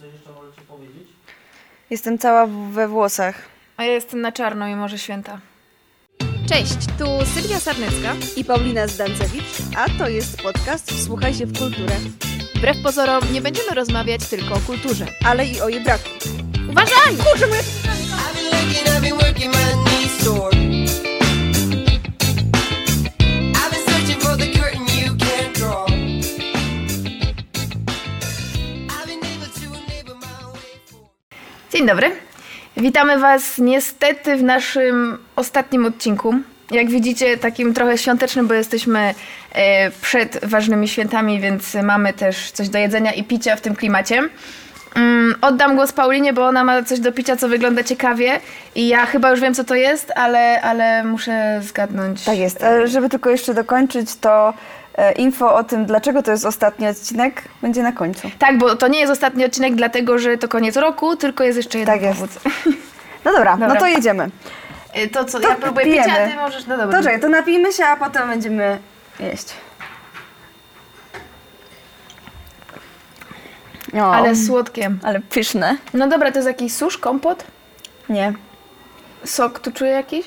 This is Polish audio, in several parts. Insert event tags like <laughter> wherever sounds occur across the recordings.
coś jeszcze możecie powiedzieć? Jestem cała we włosach. A ja jestem na czarno i może święta. Cześć, tu Sylwia Sarnycka. I Paulina Zdancewicz, a to jest podcast Wsłuchaj się w kulturę, Wbrew pozorom nie będziemy rozmawiać tylko o kulturze. ale i o jej braku. Uważaj! I've been Dzień dobry. Witamy Was niestety w naszym ostatnim odcinku. Jak widzicie, takim trochę świątecznym, bo jesteśmy e, przed ważnymi świętami, więc mamy też coś do jedzenia i picia w tym klimacie. Mm, oddam głos Paulinie, bo ona ma coś do picia, co wygląda ciekawie. I ja chyba już wiem, co to jest, ale, ale muszę zgadnąć. Tak jest. E, Żeby tylko jeszcze dokończyć, to info o tym, dlaczego to jest ostatni odcinek, będzie na końcu. Tak, bo to nie jest ostatni odcinek, dlatego że to koniec roku, tylko jest jeszcze jeden Tak jest. powód. <laughs> No dobra, no Dobra. to jedziemy. E, To co, To ja próbuję picia, a pijemy. ty możesz... No dobra. To czekaj, to napijmy się, a potem będziemy jeść. O, Ale słodkie. ale pyszne. No dobra, to jest jakiś susz, kompot? Nie. Sok tu czuję jakiś?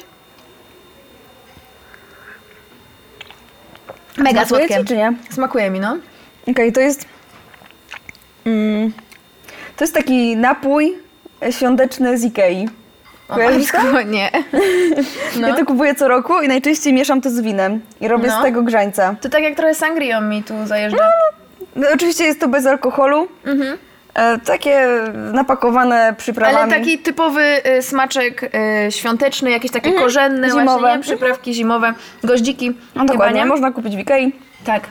Mega Smakuje słodkie. ci, czy nie? Smakuje mi, no. Okej, to jest. Mm, to jest taki napój świąteczny z Ikei. O Kojarzysz to? <laughs> nie. <laughs> No. Ja to kupuję co roku i najczęściej mieszam to z winem i robię No. z tego grzańca. To tak jak trochę sangrią mi tu zajeżdża. No, oczywiście jest to bez alkoholu. Mhm. E, takie napakowane przyprawami. Ale taki typowy y, smaczek y, świąteczny, jakieś takie korzenne Zimowe. właśnie, nie? Przyprawki zimowe, goździki. No chyba, dokładnie, nie? można kupić w Ikei. Tak.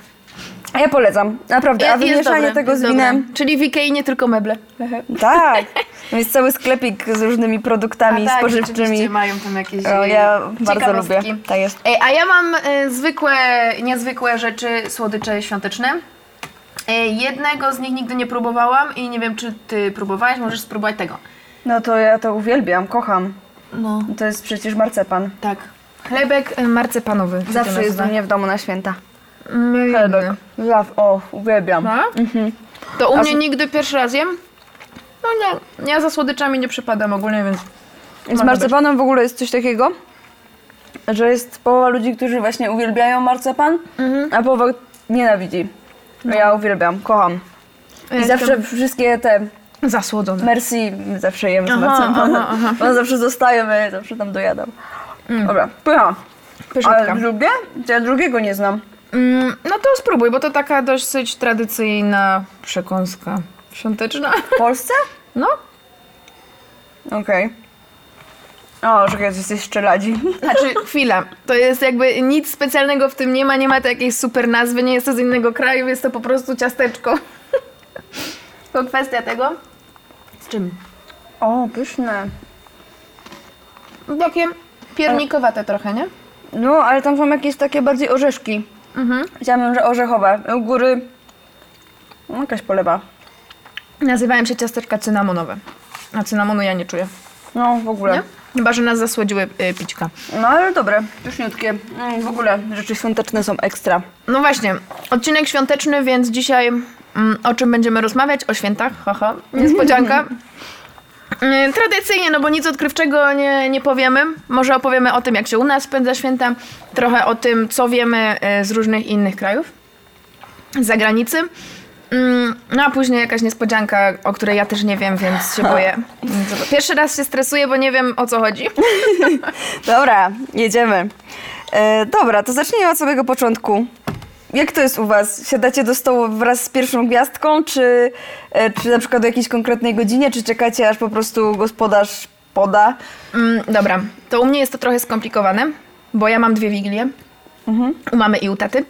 A ja polecam, naprawdę. A wymieszanie dobre, tego z dobre. winem. Czyli w Ikei nie tylko meble. <laughs> Tak. Jest cały sklepik z różnymi produktami A tak, spożywczymi. mają tam jakieś O, y, ja bardzo lubię. Tak jest. Ej, a ja mam e, zwykłe, niezwykłe rzeczy, słodycze świąteczne. E, jednego z nich nigdy nie próbowałam i nie wiem, czy ty próbowałeś, możesz spróbować tego. No to ja to uwielbiam, kocham. No, To jest przecież marcepan. tak. Chlebek e, marcepanowy. Zawsze jest u mnie w domu na święta. Mm, Chlebek. Zaw- o, uwielbiam. No? To u mnie nigdy pierwszy raz jem. No nie, ja za słodyczami nie przypadam ogólnie, więc... Z marcepanem w ogóle jest coś takiego, że jest połowa ludzi, którzy właśnie uwielbiają marcepan, a połowa nienawidzi. Ja uwielbiam, kocham. I zawsze jestem wszystkie te Zasłodzone. Merci my zawsze jemy z Aha, marcepanem. aha, <laughs> aha. One zawsze zostają, ja je zawsze tam dojadam. Dobra, pycha. Pyszniutka. Ale drugie? To Ja drugiego nie znam. Mm, no to spróbuj, bo to taka dosyć tradycyjna przekąska świąteczna. W Polsce? No, Okej. O, czekaj, to jest jeszcze ladzi. <laughs> Znaczy, chwila. To jest jakby nic specjalnego w tym nie ma, nie ma to jakiejś super nazwy, nie jest to z innego kraju, jest to po prostu ciasteczko. <laughs> To kwestia tego. Z czym? O, pyszne. Takie piernikowate trochę, nie? No, ale tam są jakieś takie bardziej orzeszki. Mhm. Chciałabym, że orzechowe. U góry no, jakaś polewa. Nazywają się ciasteczka cynamonowe. A cynamonu ja nie czuję. No, w ogóle. Nie? Chyba, że nas zasłodziły y, pićka. No, ale dobre, pyszniutkie. Mm, w ogóle rzeczy świąteczne są ekstra. No właśnie, odcinek świąteczny, więc dzisiaj mm, o czym będziemy rozmawiać? O świętach, haha, niespodzianka. <laughs> Y, Tradycyjnie, no bo nic odkrywczego nie, nie powiemy. Może opowiemy o tym, jak się u nas spędza święta, trochę o tym, co wiemy y, z różnych innych krajów, z zagranicy. Mm, No a później jakaś niespodzianka, o której ja też nie wiem, więc się boję. <laughs> Pierwszy raz się stresuję, bo nie wiem o co chodzi. <laughs> Dobra, jedziemy. E, dobra, to zacznijmy od samego początku. Jak to jest u was? Siadacie do stołu wraz z pierwszą gwiazdką, czy, e, czy na przykład o jakiejś konkretnej godzinie, czy czekacie aż po prostu gospodarz poda? Mm, dobra, to u mnie jest to trochę skomplikowane, bo ja mam dwie wigilie. U mamy i u taty.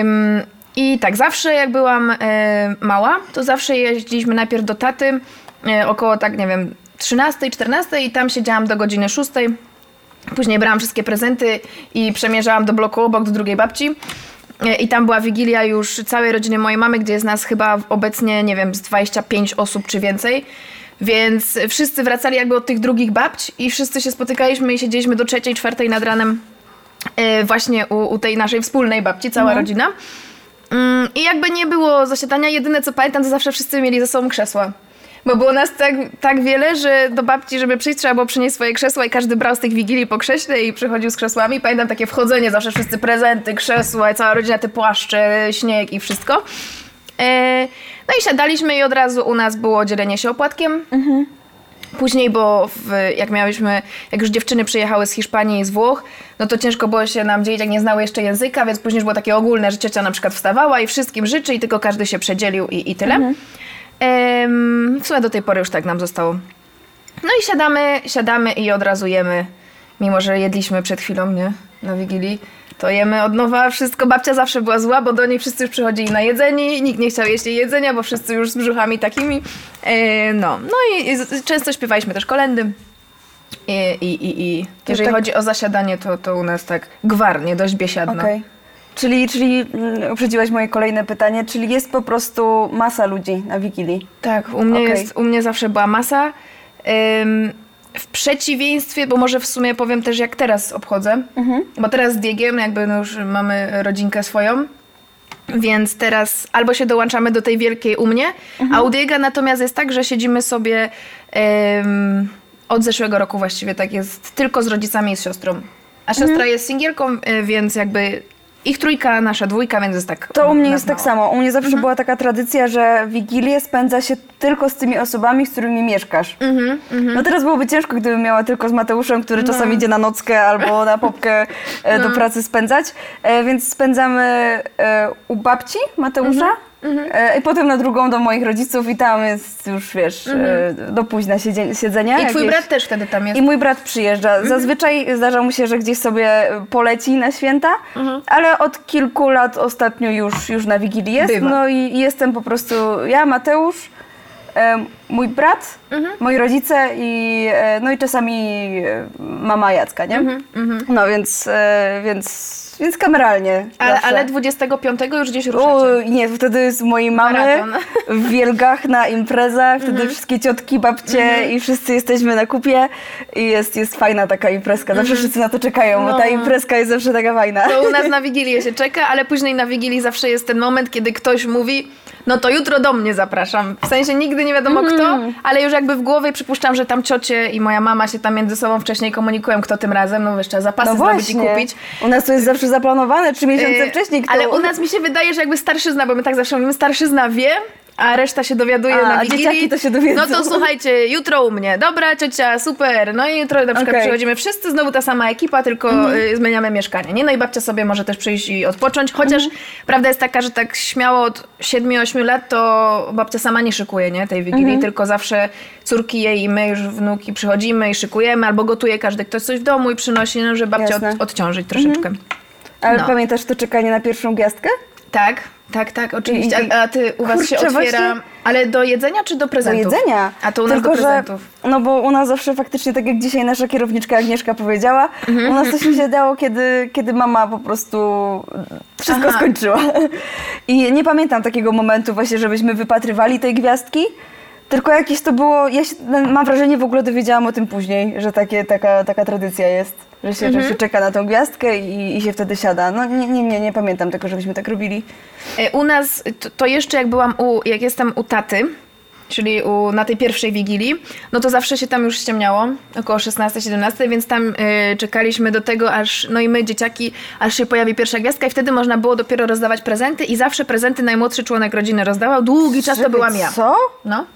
Ym, I tak, zawsze jak byłam y, mała, to zawsze jeździliśmy najpierw do taty y, około tak, nie wiem, 13, 14 i tam siedziałam do godziny 6. Później brałam wszystkie prezenty i przemierzałam do bloku obok, do drugiej babci. Y, I tam była wigilia już całej rodziny mojej mamy, gdzie jest nas chyba obecnie, nie wiem, z 25 osób czy więcej. Więc wszyscy wracali jakby od tych drugich babć i wszyscy się spotykaliśmy i siedzieliśmy do trzeciej, czwartej nad ranem e, właśnie u, u tej naszej wspólnej babci, cała rodzina. Mm, I jakby nie było zasiadania, jedyne co pamiętam, to zawsze wszyscy mieli ze sobą krzesła. Bo było nas tak, tak wiele, że do babci, żeby przyjść, trzeba było przynieść swoje krzesła i każdy brał z tych wigilii po krześle i przychodził z krzesłami. Pamiętam takie wchodzenie, zawsze wszyscy prezenty, krzesła, i cała rodzina, te płaszcze, śnieg i wszystko. E, no i siadaliśmy i od razu u nas było dzielenie się opłatkiem. Później, bo w, jak miałyśmy, jak już dziewczyny przyjechały z Hiszpanii i z Włoch, no to ciężko było się nam dzielić, jak nie znały jeszcze języka, więc później już było takie ogólne, że ciocia na przykład wstawała i wszystkim życzy i tylko każdy się przedzielił i, i tyle. Em, w sumie do tej pory już tak nam zostało. No i siadamy, siadamy i od razu jemy, mimo że jedliśmy przed chwilą, nie? Na Wigilii. To jemy od nowa wszystko. Babcia zawsze była zła, bo do niej wszyscy już przychodzili na jedzeni. Nikt nie chciał jeść jej jedzenia, bo wszyscy już z brzuchami takimi. E, no, no i, i często śpiewaliśmy też kolendy. I, i, i, i jeżeli tak- chodzi o zasiadanie, to, to u nas tak gwarnie, dość biesiadno. Okej. Czyli, czyli mm, uprzedziłaś moje kolejne pytanie, czyli jest po prostu masa ludzi na Wigilii. Tak, u mnie, Okej. jest, u mnie zawsze była masa. Ym, w przeciwieństwie, bo może w sumie powiem też jak teraz obchodzę, bo teraz z Diegiem jakby no już mamy rodzinkę swoją, więc teraz albo się dołączamy do tej wielkiej u mnie, a u Diega natomiast jest tak, że siedzimy sobie ym, od zeszłego roku właściwie tak jest, tylko z rodzicami i z siostrą. A siostra jest singielką, y, więc jakby ich trójka, nasza dwójka, więc jest tak To u mnie jest tak mało. samo. U mnie zawsze Mhm. była taka tradycja, że Wigilię spędza się tylko z tymi osobami, z którymi mieszkasz. Mhm, No teraz byłoby ciężko, gdybym miała tylko z Mateuszem, który czasami idzie na nockę albo na popkę e, No. do pracy spędzać. E, więc spędzamy e, u babci Mateusza. E, I potem na drugą do moich rodziców i tam jest już, wiesz, e, do późna siedzenia. I twój jakieś. brat też wtedy tam jest. I mój brat przyjeżdża. Mhm. Zazwyczaj zdarza mu się, że gdzieś sobie poleci na święta, Mhm. ale od kilku lat ostatnio już, już na Wigilii jest. Bywa. No i jestem po prostu ja, Mateusz, e, mój brat, Mhm. moi rodzice i, no i czasami mama Jacka, nie? Mhm, No więc, więc, więc kameralnie Ale, ale 25 już gdzieś O, ruszacie. nie, wtedy z mojej mamy Maraton. w Wielgach na imprezach, wtedy Mhm. wszystkie ciotki, babcie i wszyscy jesteśmy na kupie i jest, jest fajna taka imprezka. Zawsze wszyscy na to czekają, bo ta. No. imprezka jest zawsze taka fajna. To u nas <laughs> na Wigilię się czeka, ale później na Wigilii zawsze jest ten moment, kiedy ktoś mówi no to jutro do mnie zapraszam. W sensie nigdy nie wiadomo Mhm. kto, ale już jakby w głowie przypuszczam, że tam ciocie i moja mama się tam między sobą wcześniej komunikują, kto tym razem, no jeszcze zapasy No zrobić i kupić. u nas to jest zawsze zaplanowane trzy miesiące Yy, wcześniej. Kto... Ale u nas mi się wydaje, że jakby starszyzna, bo my tak zawsze mówimy, starszyzna wie, a reszta się dowiaduje A, na a Wigilii. dzieciaki to się dowiedzą. No to słuchajcie, jutro u mnie. Dobra, ciocia, super. No i jutro na przykład Okej. przychodzimy wszyscy, znowu ta sama ekipa, tylko Mhm. y, zmieniamy mieszkanie. Nie? No i babcia sobie może też przyjść i odpocząć, chociaż Mhm. prawda jest taka, że tak śmiało od 7-8 lat to babcia sama nie szykuje, nie? Tej Wigilii, Mhm. tylko zawsze córki jej i my już wnuki przychodzimy i szykujemy, albo gotuje każdy ktoś coś w domu i przynosi, no, żeby babcia od, odciążyć troszeczkę. Ale no. pamiętasz to czekanie na pierwszą gwiazdkę? Tak, tak, tak, oczywiście. A, a ty u was się kurczę, otwiera. właśnie- Ale do jedzenia czy do Do prezentów? jedzenia. A to u nas Tylko, do prezentów. Że, no bo u nas zawsze faktycznie, tak jak dzisiaj nasza kierowniczka Agnieszka powiedziała, Mhm. u nas to się działo, kiedy, kiedy mama po prostu wszystko Aha. skończyła. <laughs> I nie pamiętam takiego momentu właśnie, żebyśmy wypatrywali tej gwiazdki, tylko jakieś to było, ja się, mam wrażenie, w ogóle dowiedziałam o tym później, że takie, taka, taka tradycja jest, że się, Mhm. że się czeka na tą gwiazdkę i, i się wtedy siada. No nie, nie, nie, nie pamiętam tego, żebyśmy tak robili. E, U nas, to, to jeszcze jak byłam u, jak jestem u taty, czyli u, na tej pierwszej wigilii, no to zawsze się tam już ściemniało, około 16-17, więc tam e, czekaliśmy do tego, aż, no i my, dzieciaki, aż się pojawi pierwsza gwiazdka i wtedy można było dopiero rozdawać prezenty i zawsze prezenty najmłodszy członek rodziny rozdawał. Długi czas to byłam ja. Co? No.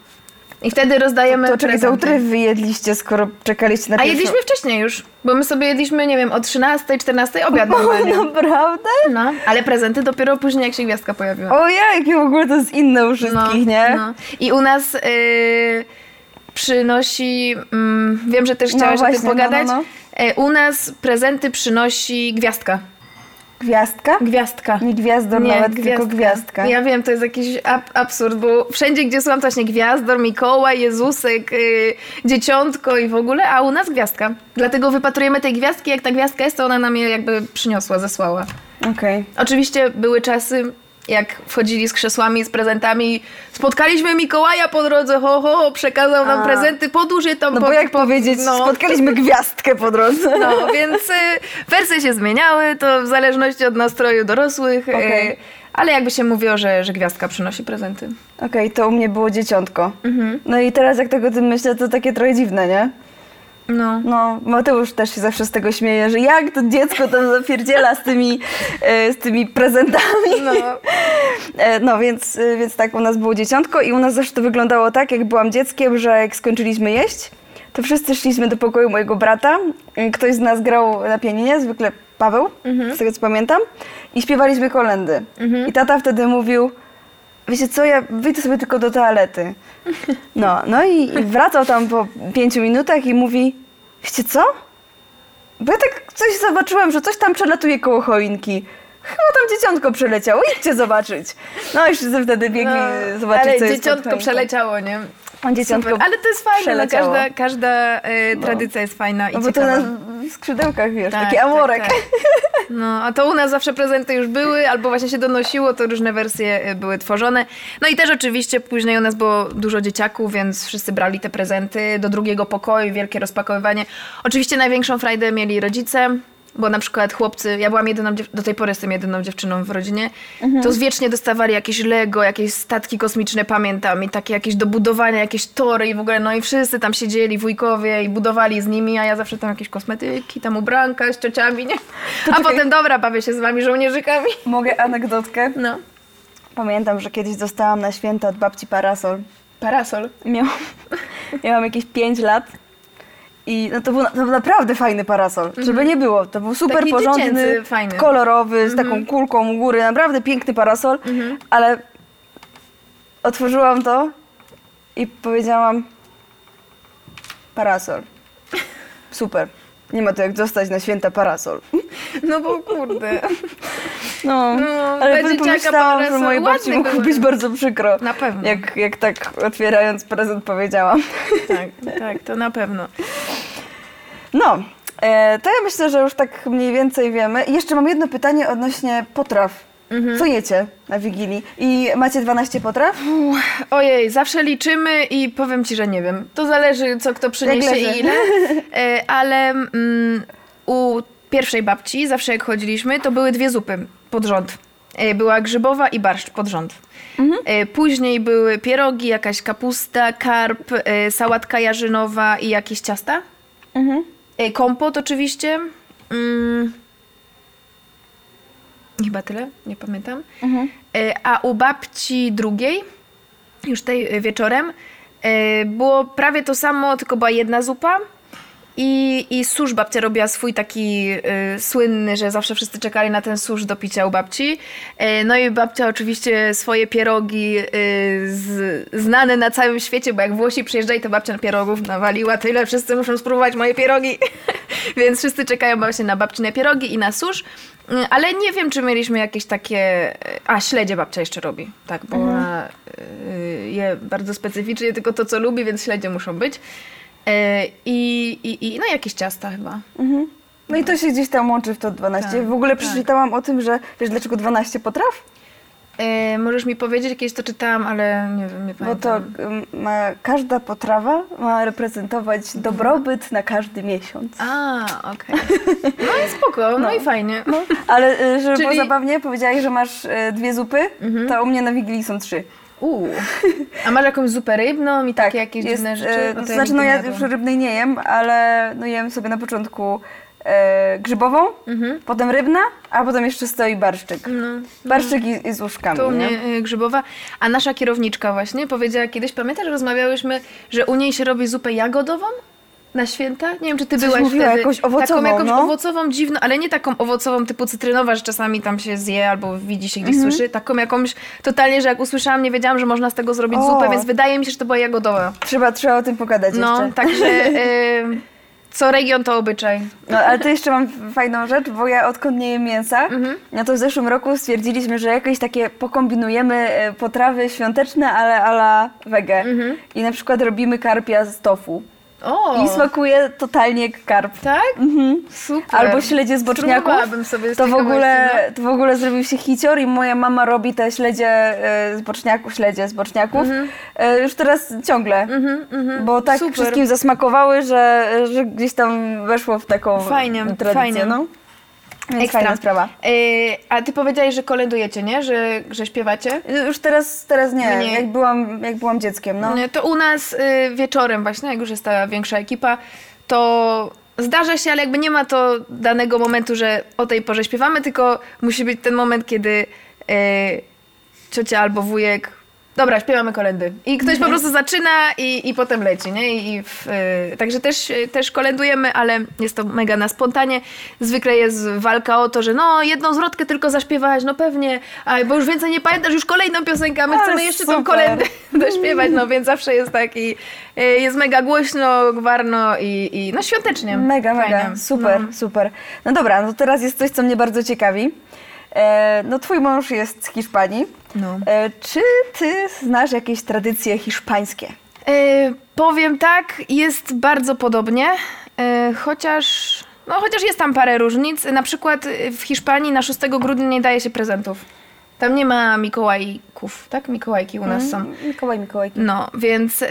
I wtedy rozdajemy To czekaj, to prezenty. utry wy jedliście, skoro czekaliście na A pierwszą... jedliśmy wcześniej już, bo my sobie jedliśmy, nie wiem, o 13, 14 obiad O, normalnie. naprawdę? No, ale prezenty dopiero później, jak się gwiazdka pojawiła. O jakie w ogóle to jest inne u wszystkich, nie? No. I u nas y, przynosi, mm, wiem, że też No chciałaś o właśnie, tym no, no, pogadać, no. E, u nas prezenty przynosi gwiazdka. Gwiazdka? Gwiazdka. Nie gwiazdor nawet, tylko gwiazdka. Ja wiem, to jest jakiś ab- absurd, bo wszędzie, gdzie słucham, to właśnie gwiazdor, Mikołaj, Jezusek, y, Dzieciątko i w ogóle, a u nas gwiazdka. Dlatego wypatrujemy tej gwiazdki, jak ta gwiazdka jest, to ona nam je jakby przyniosła, zesłała. Okej. Oczywiście były czasy, jak wchodzili z krzesłami, z prezentami, spotkaliśmy Mikołaja po drodze, ho, ho, przekazał nam A. prezenty, podłóż je tam No po, bo jak po, powiedzieć, no. spotkaliśmy gwiazdkę po drodze. No, więc y, wersje się zmieniały, to w zależności od nastroju dorosłych, y, Okej. ale jakby się mówiło, że, że gwiazdka przynosi prezenty. Okej, to u mnie było dzieciątko. Mhm. No i teraz jak tak o tym myślę, to takie trochę dziwne, nie? No. No, Mateusz też się zawsze z tego śmieje, że jak to dziecko tam zapierdziela z tymi, e, z tymi prezentami. No. E, No, więc, e, więc tak, u nas było dzieciątko i u nas zawsze to wyglądało tak, jak byłam dzieckiem, że jak skończyliśmy jeść, to wszyscy szliśmy do pokoju mojego brata. Ktoś z nas grał na pianinie, zwykle Paweł, z tego co pamiętam, i śpiewaliśmy kolendy. I tata wtedy mówił, wiecie co, ja wyjdę sobie tylko do toalety. No, no i, i wracał tam po pięciu minutach i mówi, wiecie co? Bo ja tak coś zobaczyłem, że coś tam przelatuje koło choinki. Chyba tam dzieciątko przeleciało, idźcie zobaczyć. No i wszyscy wtedy biegli No, zobaczyć, ale co jest dzieciątko przeleciało, nie? Dzieciątko Super. Ale to jest fajne, no, każda, każda y, tradycja jest fajna i No bo to na skrzydełkach, wiesz, Tak, taki tak, amorek. tak. No, a to u nas zawsze prezenty już były, albo właśnie się donosiło, to różne wersje y, były tworzone. No i też oczywiście później u nas było dużo dzieciaków, więc wszyscy brali te prezenty do drugiego pokoju, wielkie rozpakowywanie. Oczywiście największą frajdę mieli rodzice, bo na przykład chłopcy, ja byłam jedyną, do tej pory jestem jedyną dziewczyną w rodzinie, to wiecznie dostawali jakieś Lego, jakieś statki kosmiczne, pamiętam, i takie jakieś do budowania, jakieś tory i w ogóle, no i wszyscy tam siedzieli, wujkowie i budowali z nimi, a ja zawsze tam jakieś kosmetyki, tam ubranka z ciociami, nie? A czekaj. potem, dobra, bawię się z wami żołnierzykami. Mogę anegdotkę? No. Pamiętam, że kiedyś dostałam na święta od babci parasol. Parasol. Miałam, miałam jakieś 5 lat. I no to, był, to był naprawdę fajny parasol. Żeby nie było. To był super Taki porządny, fajny. kolorowy, z taką kulką u góry. Naprawdę piękny parasol. Ale otworzyłam to i powiedziałam parasol. <laughs> Super. Nie ma to jak dostać na święta parasol. <laughs> No bo kurde. No, No, ale dzieciaka pomyślałam, że mojej babci ładny były. być bardzo przykro. Na pewno. Jak, jak tak otwierając prezent powiedziałam. <laughs> Tak, tak, to na pewno. No, e, to ja myślę, że już tak mniej więcej wiemy. I jeszcze mam jedno pytanie odnośnie potraw. Mhm. Co jecie na Wigilii? I macie 12 potraw? Ojej, zawsze liczymy i powiem ci, że nie wiem. To zależy, co kto przyniesie leży. i ile. <laughs> E, ale mm, u pierwszej babci, zawsze jak chodziliśmy, to były dwie zupy pod rząd. E, była grzybowa i barszcz pod rząd. E, później były pierogi, jakaś kapusta, karp, e, sałatka jarzynowa i jakieś ciasta. E, kompot oczywiście. Mm. Chyba tyle, nie pamiętam. E, A u babci drugiej, już tej e, wieczorem, e, było prawie to samo, tylko była jedna zupa. I, I susz babcia robiła swój taki e, słynny, że zawsze wszyscy czekali na ten susz do picia u babci. E, no i babcia oczywiście swoje pierogi e, z, znane na całym świecie, bo jak Włosi przyjeżdżali, to babcia pierogów nawaliła tyle, wszyscy muszą spróbować moje pierogi. <laughs> Więc wszyscy czekają właśnie na babcine pierogi i na susz. Mm, Ale nie wiem, czy mieliśmy jakieś takie... A, śledzie babcia jeszcze robi. Tak, bo ona y, je bardzo specyficznie, tylko to, co lubi, więc śledzie muszą być. E, I, i, i no jakieś ciasta chyba. No i to się gdzieś tam łączy w to 12. Tak, w ogóle tak. przeczytałam o tym, że wiesz dlaczego 12 potraw? E, możesz mi powiedzieć, jakieś to czytałam, ale nie wiem, nie Bo pamiętam. to ym, ma, każda potrawa ma reprezentować dobrobyt na każdy miesiąc. A, okej. No i spoko, no, i fajnie. No, ale y, żeby było Czyli- zabawnie, powiedziałaś, że masz y, dwie zupy, to u mnie na Wigilii są trzy. Uuu. A masz jakąś zupę rybną i takie jakieś Tak, jest, dziwne rzeczy? e, Bo to to znaczy, no ja jadłam. już rybnej nie jem, ale no jem sobie na początku e, grzybową, potem rybna, a potem jeszcze stoi barszczyk. Mhm. No. Barszczyk i, i z łóżkami, To u mnie nie? y, grzybowa. A nasza kierowniczka właśnie powiedziała kiedyś, pamiętasz, rozmawiałyśmy, że u niej się robi zupę jagodową? Na święta? Nie wiem, czy ty Coś byłaś mówiła, wtedy. jakąś owocową, Taką jakąś no. owocową, dziwną, ale nie taką owocową typu cytrynowa, że czasami tam się zje albo widzi się gdzieś Mhm. słyszy. Taką jakąś, totalnie, że jak usłyszałam, nie wiedziałam, że można z tego zrobić O. zupę, więc wydaje mi się, że to była jagodowa. Trzeba, trzeba o tym pogadać No, jeszcze. także <laughs> y, co region to obyczaj. No, ale to jeszcze mam fajną rzecz, bo ja odkąd nie jem mięsa, Mhm. no to w zeszłym roku stwierdziliśmy, że jakieś takie pokombinujemy e, potrawy świąteczne, ale ala wege. Mhm. I na przykład robimy karpia z tofu. O! i smakuje totalnie jak karp. Tak? Super. Albo śledzie z boczniaków. Sobie z To w, ogóle, no. to w ogóle zrobił się hicior i moja mama robi te śledzie e, z boczniaków, śledzie z boczniaków e, już teraz ciągle. Bo tak Super. wszystkim zasmakowały, że, że gdzieś tam weszło w taką Fajnie, tradycję. fajnie. No. Więc Ekstra. fajna sprawa. Yy, a ty powiedziałeś, że kolędujecie, nie? Że, że śpiewacie? Już teraz, teraz nie. Jak, byłam, jak byłam dzieckiem. No. Nie, To u nas y, wieczorem właśnie, jak już jest ta większa ekipa, to zdarza się, ale jakby nie ma to danego momentu, że o tej porze śpiewamy, tylko musi być ten moment, kiedy y, ciocia albo wujek Dobra, śpiewamy kolendy. I ktoś po <laughs> prostu zaczyna i, i potem leci, nie? I w, y, także też, y, też kolendujemy, ale jest to mega na spontanie. Zwykle jest walka o to, że no jedną zwrotkę tylko zaśpiewać, no pewnie, a, bo już więcej nie pamiętasz, już kolejną piosenkę, a my Ale chcemy jeszcze tą super. kolendę <laughs> dośpiewać, no więc zawsze jest tak i y, jest mega głośno, gwarno i, i no świątecznie. Mega, mega, Fajnie. super, No. super. No dobra, no teraz jest coś, co mnie bardzo ciekawi. E, no twój mąż jest z Hiszpanii. No. E, czy ty znasz jakieś tradycje hiszpańskie? E, powiem tak, jest bardzo podobnie, chociaż, no, chociaż jest tam parę różnic. Na przykład w Hiszpanii na 6 grudnia nie daje się prezentów. Tam nie ma Mikołajków, tak? Mikołajki u nas są. Mikołaj, Mikołajki. No, więc, e,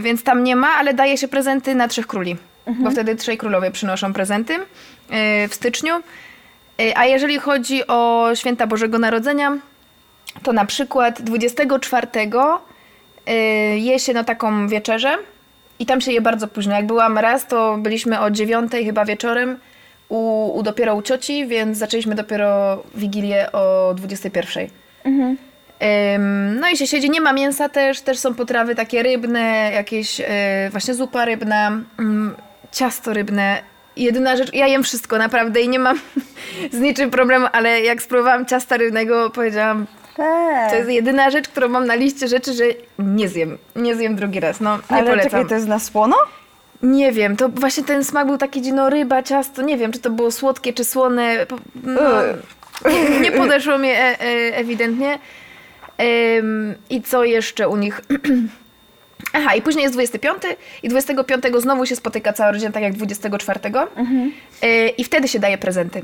więc tam nie ma, ale daje się prezenty na Trzech Króli. Bo wtedy Trzej Królowie przynoszą prezenty e, w styczniu. E, a jeżeli chodzi o święta Bożego Narodzenia, to na przykład 24 y, je się na taką wieczerzę i tam się je bardzo późno. Jak byłam raz, to byliśmy o 9 chyba wieczorem u, u dopiero u cioci, więc zaczęliśmy dopiero Wigilię o 21. Ym, no i się siedzi, nie ma mięsa też, też są potrawy takie rybne, jakieś y, właśnie zupa rybna, ym, ciasto rybne. Jedyna rzecz, ja jem wszystko naprawdę i nie mam <laughs> z niczym problemu, ale jak spróbowałam ciasta rybnego, powiedziałam, Eee. to jest jedyna rzecz, którą mam na liście rzeczy, że nie zjem. Nie zjem drugi raz. No, nie Ale polecam. czekaj, to jest na słono? Nie wiem, to właśnie ten smak był taki dziwno ryba, ciasto, nie wiem, czy to było słodkie, czy słone. No, nie, nie podeszło mi e, e, ewidentnie. Ym, I co jeszcze u nich? <clears throat> Aha, i później jest 25 i 25 znowu się spotyka cała rodzina, tak jak 24. Y, I wtedy się daje prezenty.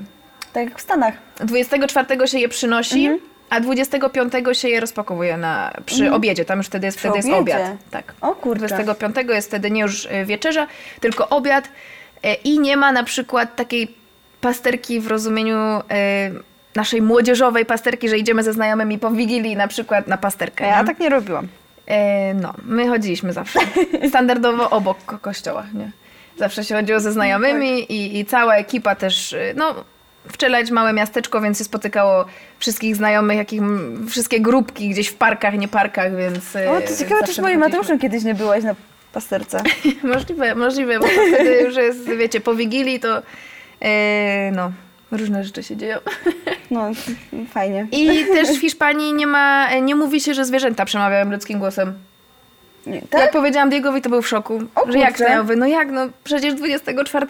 Tak jak w Stanach. 24 się je przynosi, a 25 się je rozpakowuje na, przy obiedzie. Tam już wtedy jest, Przy wtedy jest obiedzie? obiad. Tak. O kurczę. 25 jest wtedy nie już y, wieczerza, tylko obiad y, i nie ma na przykład takiej pasterki w rozumieniu y, naszej młodzieżowej pasterki, że idziemy ze znajomymi po Wigilii na przykład na pasterkę. Ja nie? tak nie robiłam. E, no, my chodziliśmy zawsze. <laughs> Standardowo obok ko- kościoła, nie? Zawsze się chodziło ze znajomymi i, i cała ekipa też, y, no, w Czeladź małe miasteczko, więc się spotykało wszystkich znajomych, jakich, wszystkie grupki gdzieś w parkach, nie parkach, więc y, O, to ciekawe, czy z moim. Mateuszem kiedyś nie byłaś na pasterce. <laughs> możliwe, możliwe, bo wtedy już jest, wiecie, po Wigilii to, e, no, różne rzeczy się dzieją. <laughs> No, fajnie. I też w Hiszpanii nie ma, nie mówi się, że zwierzęta przemawiają ludzkim głosem. Nie, Jak tak? powiedziałam Diegowi, to był w szoku. O że jak? Ja mówię, no jak, no przecież 24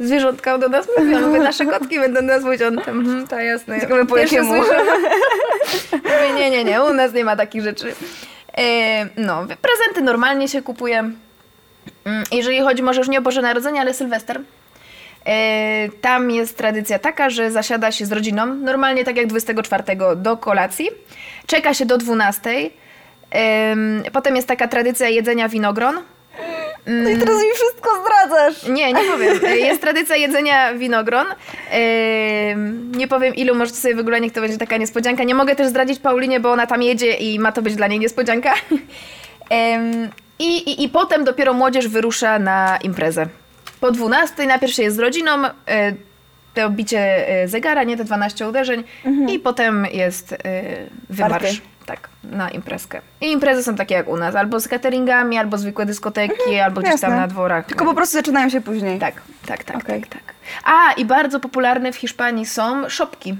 zwierzątka do nas mówią. Mówię, nasze kotki będą nas mówić. On tam, to jasne. Ciekawe, po jakiemu. <laughs> Mówię, nie, nie, nie, u nas nie ma takich rzeczy. E, no, prezenty normalnie się kupuje. Mm, Jeżeli chodzi może już nie o Boże Narodzenie, ale Sylwester. E, Tam jest tradycja taka, że zasiada się z rodziną, normalnie tak jak 24 do kolacji. Czeka się do 12. Ym, Potem jest taka tradycja jedzenia winogron. No i teraz mi wszystko zdradzasz. Nie, nie powiem. Jest tradycja jedzenia winogron. Nie powiem ilu, możecie sobie wygooglać, niech to będzie taka niespodzianka. Nie mogę też zdradzić Paulinie, bo ona tam jedzie i ma to być dla niej niespodzianka. I, i, I potem dopiero młodzież wyrusza na imprezę. Po 12 najpierw się jest z rodziną, e, to bicie e, zegara, nie te 12 uderzeń i potem jest e, wymarsz. Party. Tak, na imprezkę. I imprezy są takie jak u nas, albo z cateringami, albo zwykłe dyskoteki, albo gdzieś tam jasne. na dworach. Tylko po prostu zaczynają się później. Tak, tak, tak, Okej. tak, tak. A, i bardzo popularne w Hiszpanii są szopki.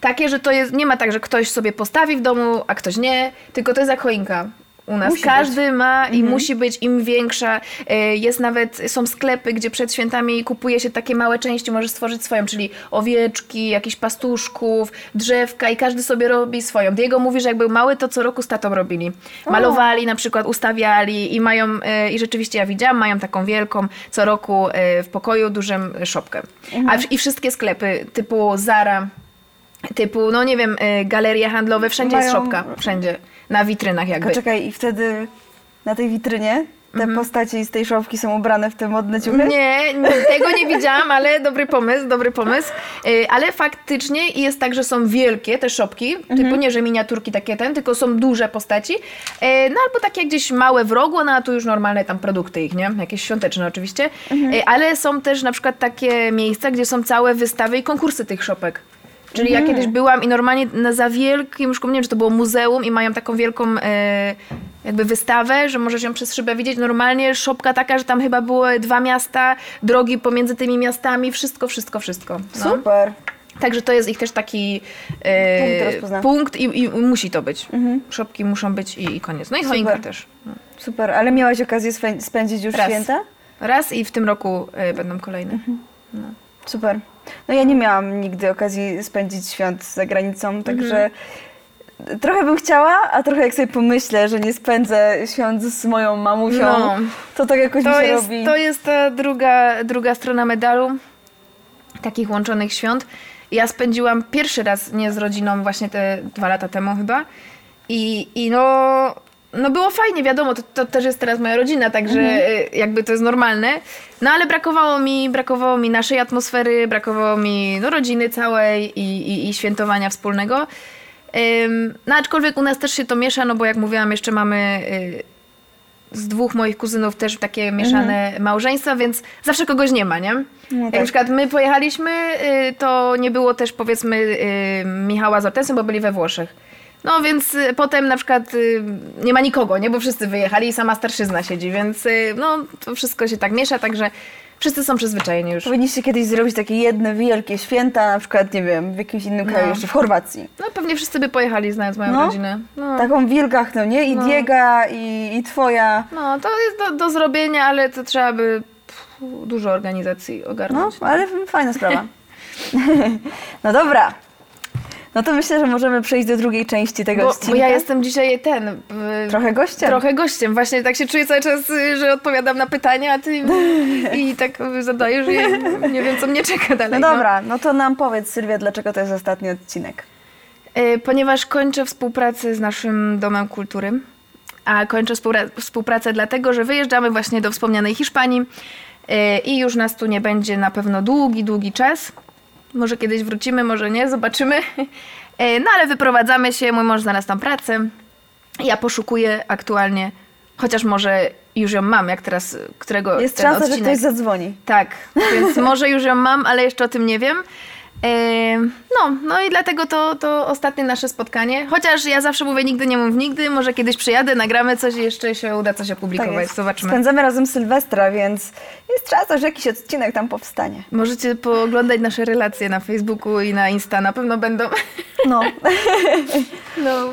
Takie, że to jest, nie ma tak, że ktoś sobie postawi w domu, a ktoś nie, tylko to jest jak choinka. U nas. Musi Każdy ma i musi być im większa. E, Jest nawet, są sklepy, gdzie przed świętami kupuje się takie małe części, możesz stworzyć swoją, czyli owieczki, jakichś pastuszków, drzewka i każdy sobie robi swoją. Diego mówi, że jak był mały, to co roku z tatą robili. Malowali na przykład, ustawiali i mają, e, i rzeczywiście ja widziałam, mają taką wielką co roku e, w pokoju dużą szopkę. A, w- I wszystkie sklepy typu Zara, typu, no nie wiem, galerie handlowe, wszędzie jest Mają- szopka, wszędzie. Na witrynach jakby. Poczekaj, i wtedy na tej witrynie te postacie z tej szopki są ubrane w te modne ciuchy? Nie, nie, tego nie widziałam, ale dobry pomysł, dobry pomysł. Y, Ale faktycznie jest tak, że są wielkie te szopki, typu nie, że miniaturki takie ten, tylko są duże postaci. Y, No albo takie gdzieś małe w rogu, no a tu już normalne tam produkty ich, nie? Jakieś świąteczne oczywiście. Y, Ale są też na przykład takie miejsca, gdzie są całe wystawy i konkursy tych szopek. Czyli ja kiedyś byłam i normalnie na za wielkim szkole, nie wiem, czy to było muzeum i mają taką wielką e, jakby wystawę, że możesz ją przez szybę widzieć. Normalnie szopka taka, że tam chyba były dwa miasta, drogi pomiędzy tymi miastami, wszystko, wszystko, wszystko. No. Super. Także to jest ich też taki Punkt e, rozpoznawczy. punkt i, i musi to być. Szopki muszą być i, i koniec. No i choinka też. No. Super, ale miałaś okazję spędzić już Raz. święta? Raz i w tym roku e, będą kolejne. Super. No ja nie miałam nigdy okazji spędzić świąt za granicą, także trochę bym chciała, a trochę jak sobie pomyślę, że nie spędzę świąt z moją mamusią, No. to tak jakoś mi To się jest, robi. to jest ta druga, druga strona medalu takich łączonych świąt. Ja spędziłam pierwszy raz nie z rodziną właśnie te dwa lata temu chyba i, i no, no było fajnie, wiadomo, to, to też jest teraz moja rodzina, także y, jakby to jest normalne. No ale brakowało mi, brakowało mi naszej atmosfery, brakowało mi no, rodziny całej i, i, i świętowania wspólnego. Ym, no aczkolwiek u nas też się to miesza, no bo jak mówiłam, jeszcze mamy y, z dwóch moich kuzynów też takie mieszane małżeństwa, więc zawsze kogoś nie ma, nie? No Jak tak. na przykład my pojechaliśmy, y, to nie było też powiedzmy Michała z Hortensem, bo byli we Włoszech. No więc y, potem na przykład y, nie ma nikogo, nie? Bo wszyscy wyjechali i sama starszyzna siedzi, więc y, no to wszystko się tak miesza, także wszyscy są przyzwyczajeni już. Powinniście kiedyś zrobić takie jedne wielkie święta, na przykład, nie wiem, w jakimś innym kraju, No. jeszcze w Chorwacji. No pewnie wszyscy by pojechali, znając moją No. rodzinę. No. Taką wielgachną, nie? I Diega, i, i twoja. no to jest do, do zrobienia, ale to trzeba by pff, dużo organizacji No, ogarnąć. ale fajna sprawa. <laughs> no dobra. No to myślę, że możemy przejść do drugiej części tego Bo, odcinka. bo ja jestem dzisiaj ten. y, Trochę gościem. Trochę gościem. Właśnie tak się czuję cały czas, y, że odpowiadam na pytania, a ty <laughs> i tak zadajesz i nie wiem, co mnie czeka dalej. No dobra, no to nam powiedz Sylwia, dlaczego to jest ostatni odcinek. Ponieważ kończę współpracę z naszym Domem Kultury, a kończę współpracę dlatego, że wyjeżdżamy właśnie do wspomnianej Hiszpanii i już nas tu nie będzie na pewno długi, długi czas. Może kiedyś wrócimy, może nie, zobaczymy. Y, <laughs> No ale wyprowadzamy się, mój mąż znalazł tam pracę. Ja poszukuję aktualnie, chociaż może już ją mam, jak teraz, którego Jest ten szansa, że odcinek. ktoś zadzwoni. Tak, więc <laughs> może już ją mam, ale jeszcze o tym nie wiem. No, no i dlatego to, to ostatnie nasze spotkanie. Chociaż ja zawsze mówię nigdy nie mów nigdy, może kiedyś przyjadę, nagramy coś i jeszcze się uda coś Tak opublikować. jest. Zobaczmy. Spędzamy razem Sylwestra, więc jest szansa, że jakiś odcinek tam powstanie. Możecie pooglądać nasze relacje na Facebooku i na Insta, na pewno będą. No. <laughs> No.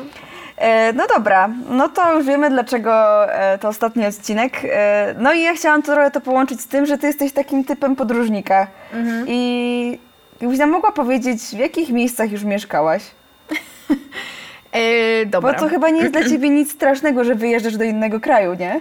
E, no dobra, no to już wiemy, dlaczego e, to ostatni odcinek. E, no i ja chciałam trochę to połączyć z tym, że ty jesteś takim typem podróżnika. Mhm. I jakbyś nam mogła powiedzieć, w jakich miejscach już mieszkałaś? <laughs> E, dobra. Bo to chyba nie jest dla ciebie nic strasznego, że wyjeżdżasz do innego kraju, nie?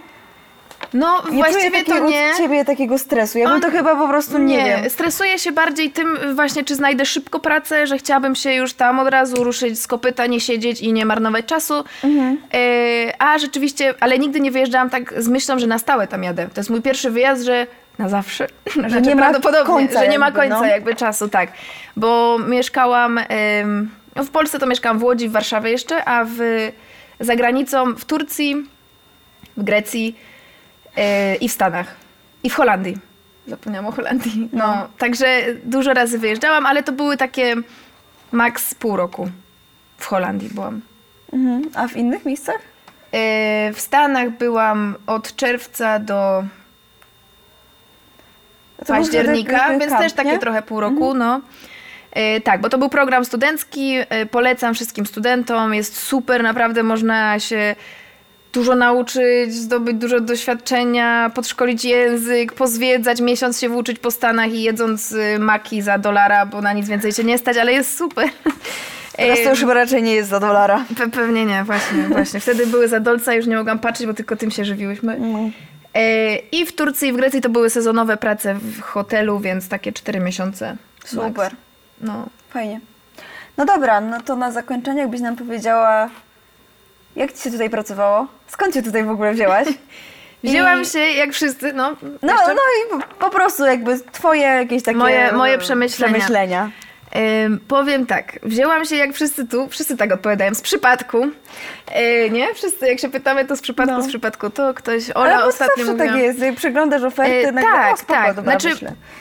No, Nie właściwie to nie. od ciebie takiego stresu. Ja bym On- to chyba po prostu nie, wiem. stresuję się bardziej tym właśnie, czy znajdę szybko pracę, że chciałabym się już tam od razu ruszyć z kopyta, nie siedzieć i nie marnować czasu. Mhm. E, a rzeczywiście, ale nigdy nie wyjeżdżałam tak z myślą, że na stałe tam jadę. To jest mój pierwszy wyjazd, że na zawsze. <laughs> Że nie ma prawdopodobnie, końca że nie ma końca no. jakby czasu, tak. Bo mieszkałam, no w Polsce to mieszkałam w Łodzi, w Warszawie jeszcze, a w, za granicą w Turcji, w Grecji e, i w Stanach. I w Holandii. Zapomniałam o Holandii. No. Także dużo razy wyjeżdżałam, ale to były takie maks pół roku. W Holandii byłam. Mhm. A w innych miejscach? E, W Stanach byłam od czerwca do października, wtedy więc kamp, też takie nie? trochę pół roku, no. E, tak, bo to był program studencki, e, polecam wszystkim studentom, jest super, naprawdę można się dużo nauczyć, zdobyć dużo doświadczenia, podszkolić język, pozwiedzać, miesiąc się włóczyć po Stanach i jedząc y, maki za dolara, bo na nic więcej się nie stać, ale jest super. <laughs> Teraz to już chyba raczej nie jest za dolara. Pe- pewnie nie, właśnie, właśnie. Wtedy były za dolca, już nie mogłam patrzeć, bo tylko tym się żywiłyśmy. E, I w Turcji i w Grecji to były sezonowe prace w hotelu, więc takie cztery miesiące. max. Super. No. Fajnie. No dobra, no to na zakończenie jakbyś nam powiedziała, jak ci się tutaj pracowało? Skąd cię tutaj w ogóle wzięłaś? <laughs> Wzięłam I- się, jak wszyscy, no. No, jeszcze? no i po, po prostu jakby twoje jakieś takie... Moje- moje e, przemyślenia. przemyślenia. Ym, powiem tak, wzięłam się jak wszyscy tu, wszyscy tak odpowiadają, z przypadku. Yy, nie? Wszyscy jak się pytamy, to z przypadku, No. z przypadku. To ktoś, Ale Ola bo ostatnio zawsze mówiła. tak jest, przeglądasz oferty, E, nagle, tak, o, spoko, tak. dobra, znaczy,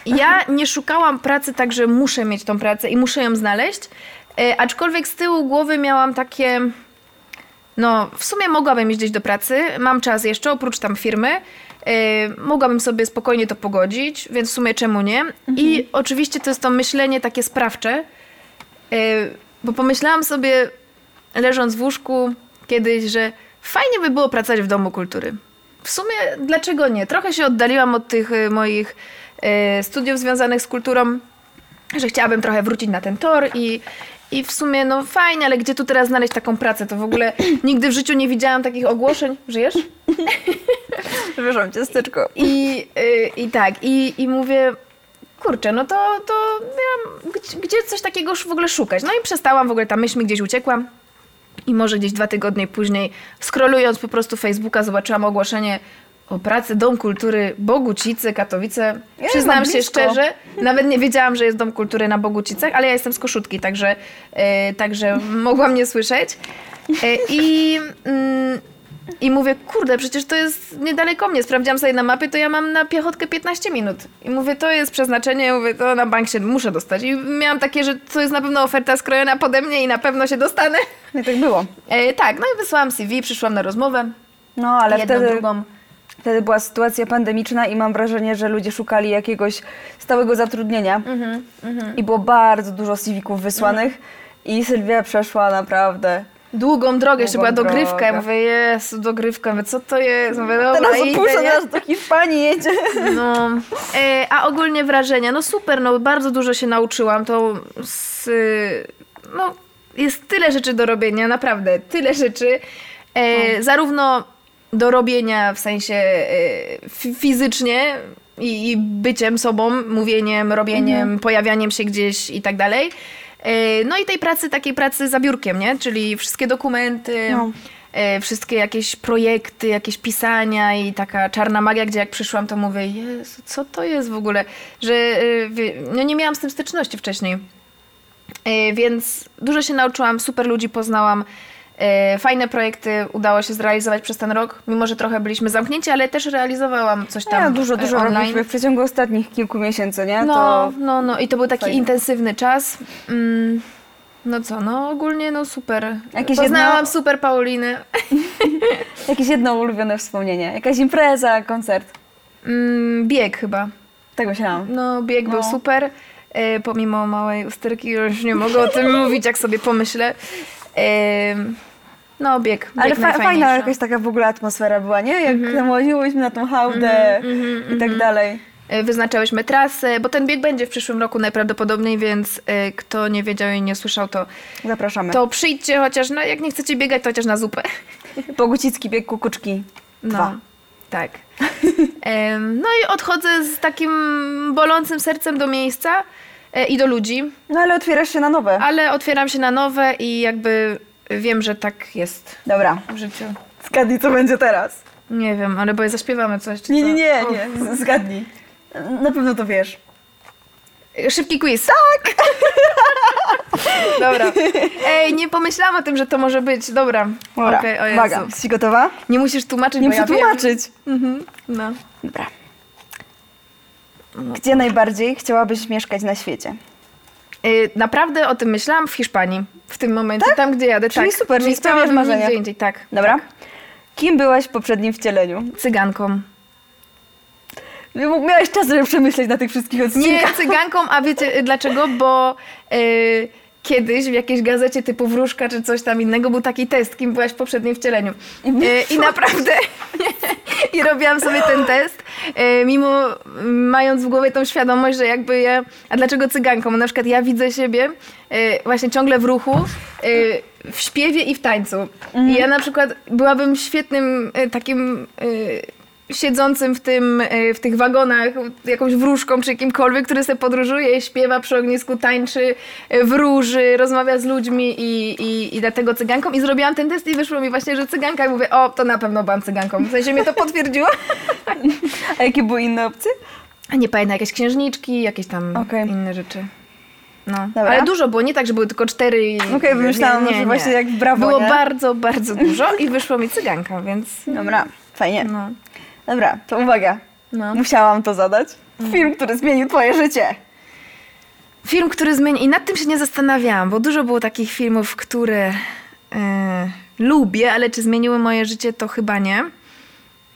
ja <laughs> nie szukałam pracy tak, że muszę mieć tą pracę i muszę ją znaleźć. E, aczkolwiek z tyłu głowy miałam takie. No, w sumie mogłabym iść gdzieś do pracy. Mam czas jeszcze, oprócz tam firmy. E, mogłabym sobie spokojnie to pogodzić, więc w sumie czemu nie? I Mhm. oczywiście to jest to myślenie takie sprawcze, e, bo pomyślałam sobie, leżąc w łóżku kiedyś, że fajnie by było pracować w Domu Kultury. W sumie dlaczego nie? Trochę się oddaliłam od tych y, moich y, studiów związanych z kulturą, że chciałabym trochę wrócić na ten tor i, i w sumie no fajnie, ale gdzie tu teraz znaleźć taką pracę? To w ogóle <clears throat> nigdy w życiu nie widziałam takich ogłoszeń. Żyjesz? <laughs> Przepraszam, ciasteczko. I, y, i tak, i, i mówię, kurczę, no to, to ja, gdzie, gdzie coś takiego już w ogóle szukać? No i przestałam, w ogóle ta myśl mi gdzieś uciekła. I może gdzieś dwa tygodnie później, scrollując po prostu Facebooka, zobaczyłam ogłoszenie o pracy Dom Kultury Bogucice, Katowice. Ej, Przyznam się szczerze, nawet nie wiedziałam, że jest Dom Kultury na Bogucicach, ale ja jestem z Koszutki, także, e, także mogłam nie słyszeć. E, I, mm, I mówię, kurde, przecież to jest niedaleko mnie. Sprawdziłam sobie na mapie, to ja mam na piechotkę 15 minut. I mówię, to jest przeznaczenie, mówię, to na bank się muszę dostać. I miałam takie, że to jest na pewno oferta skrojona pode mnie i na pewno się dostanę. No i tak było. E, tak, no i wysłałam CV, przyszłam na rozmowę. No, ale jedną, wtedy, drugą. Wtedy była sytuacja pandemiczna i mam wrażenie, że ludzie szukali jakiegoś stałego zatrudnienia. Mhm, I było bardzo dużo CV-ków wysłanych. I Sylwia przeszła naprawdę. Długą drogę, jeszcze była dogrywka. Ja mówię, jest dogrywka. Mówię, co to jest? Mówię, dobra, Teraz opuszczę nas do Hiszpanii, jedzie. No, e, a ogólnie wrażenia, no super, no bardzo dużo się nauczyłam, to z, no, jest tyle rzeczy do robienia, naprawdę, tyle rzeczy, e, zarówno do robienia w sensie fi- fizycznie i, byciem sobą, mówieniem, robieniem, pojawianiem się gdzieś i tak dalej, e, no i tej pracy, takiej pracy za biurkiem, nie, czyli wszystkie dokumenty, No. e, wszystkie jakieś projekty, jakieś pisania i taka czarna magia, gdzie jak przyszłam, to mówię, Jezu, co to jest w ogóle, że no nie miałam z tym styczności wcześniej. Więc dużo się nauczyłam, super ludzi poznałam, fajne projekty udało się zrealizować przez ten rok, mimo że trochę byliśmy zamknięci, ale też realizowałam coś tam Ja dużo, e, dużo online. robiliśmy w przeciągu ostatnich kilku miesięcy, nie? No, To no, no i to był taki fajnie. intensywny czas. Mm, no co, no ogólnie no super. Jakieś Poznałam jedno- super Paulinę. <laughs> jakieś jedno ulubione wspomnienie. Jakaś impreza, koncert. Mm, bieg chyba. Tak myślałam. No, bieg był No. super. E, pomimo małej usterki, już nie mogę o tym <laughs> mówić, jak sobie pomyślę. E, no, bieg. bieg Ale fa- fajna jakaś taka w ogóle atmosfera była, nie? Jak Mhm. nałaziłyśmy na tą hałdę i tak dalej. E, Wyznaczałyśmy trasę, bo ten bieg będzie w przyszłym roku najprawdopodobniej, więc e, kto nie wiedział i nie słyszał, to, Zapraszamy. to przyjdźcie chociaż, na, jak nie chcecie biegać, to chociaż na zupę. <laughs> Bogucicki bieg kukuczki. No, Dwa. tak. <laughs> Em, no i odchodzę z takim bolącym sercem do miejsca e, i do ludzi, No ale otwierasz się na nowe. ale otwieram się na nowe i jakby wiem, że tak jest Dobra, w życiu. zgadnij co będzie teraz. Nie wiem, ale bo zaśpiewamy coś. Czy Nie, co? nie, nie, nie. Z- Zgadnij. Na pewno to wiesz. Szybki quiz. Tak! Dobra. Ej, nie pomyślałam o tym, że to może być. Dobra. Dobra, Okej, o Jezu. uwaga. Jesteś gotowa? Nie musisz tłumaczyć, Nie bo muszę ja wiem. tłumaczyć. Mhm. No. Dobra. Gdzie najbardziej chciałabyś mieszkać na świecie? Y, naprawdę o tym myślałam w Hiszpanii. W tym momencie, tam gdzie jadę. Czyli tak. super, Nie czyli spełniasz marzenia. Nigdzie indziej, tak. Dobra. Kim byłaś w poprzednim wcieleniu? Cyganką. Miałeś czas, żeby przemyśleć na tych wszystkich Nie odcinkach. cyganką, a wiecie y, dlaczego? Bo y, kiedyś w jakiejś gazecie typu Wróżka czy coś tam innego był taki test, kim byłaś w poprzednim wcieleniu. E, I <laughs> naprawdę <laughs> i robiłam sobie ten test, mimo m, mając w głowie tą świadomość, że jakby ja, a dlaczego cyganką? Bo na przykład ja widzę siebie e, właśnie ciągle w ruchu, e, w śpiewie i w tańcu. I ja na przykład byłabym świetnym e, takim e, siedzącym w, tym, e, w tych wagonach jakąś wróżką czy kimkolwiek, który sobie podróżuje, śpiewa przy ognisku, tańczy, e, wróży, rozmawia z ludźmi i, i, i dlatego cyganką. I zrobiłam ten test i wyszło mi właśnie, że cyganka i mówię, o, to na pewno byłam cyganką. W sensie mnie to potwierdziło. <laughs> A jakie były inne opcje? Nie pamiętam, jakieś księżniczki, jakieś tam Okej. inne rzeczy. No. Dobra. Ale dużo było, nie tak, że były tylko cztery. Okej, myślałam, że właśnie jak Brawo, Było nie? bardzo, bardzo dużo i wyszło mi cyganka, więc... Dobra, fajnie. No. Dobra, to uwaga. No. Musiałam to zadać. Film, który zmienił twoje życie. Film, który zmienił... I nad tym się nie zastanawiałam, bo dużo było takich filmów, które e, lubię, ale czy zmieniły moje życie, to chyba nie.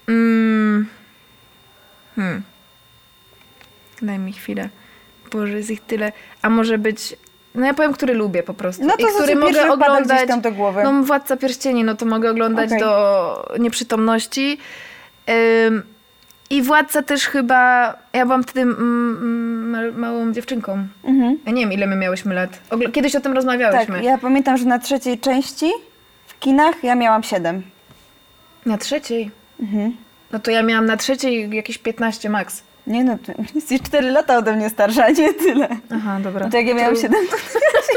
Mm. Hmm. Daj mi chwilę. Boże, jest ich tyle. A może być... No ja powiem, który lubię po prostu. No to I który mogę oglądać. tam do głowy? No Władca Pierścieni, no to mogę oglądać Okej. do nieprzytomności. I Władca też chyba... Ja byłam wtedy mm, ma- małą dziewczynką. Mhm. Ja nie wiem, ile my miałyśmy lat. Kiedyś o tym rozmawiałyśmy. Tak, ja pamiętam, że na trzeciej części w kinach ja miałam 7. Na trzeciej. Mhm. No to ja miałam na trzeciej jakieś 15 max. Nie no, ty jesteś 4 lata ode mnie starsza, a nie tyle. Aha, dobra. No to jak ja miałam 7, to ty miałaś 11.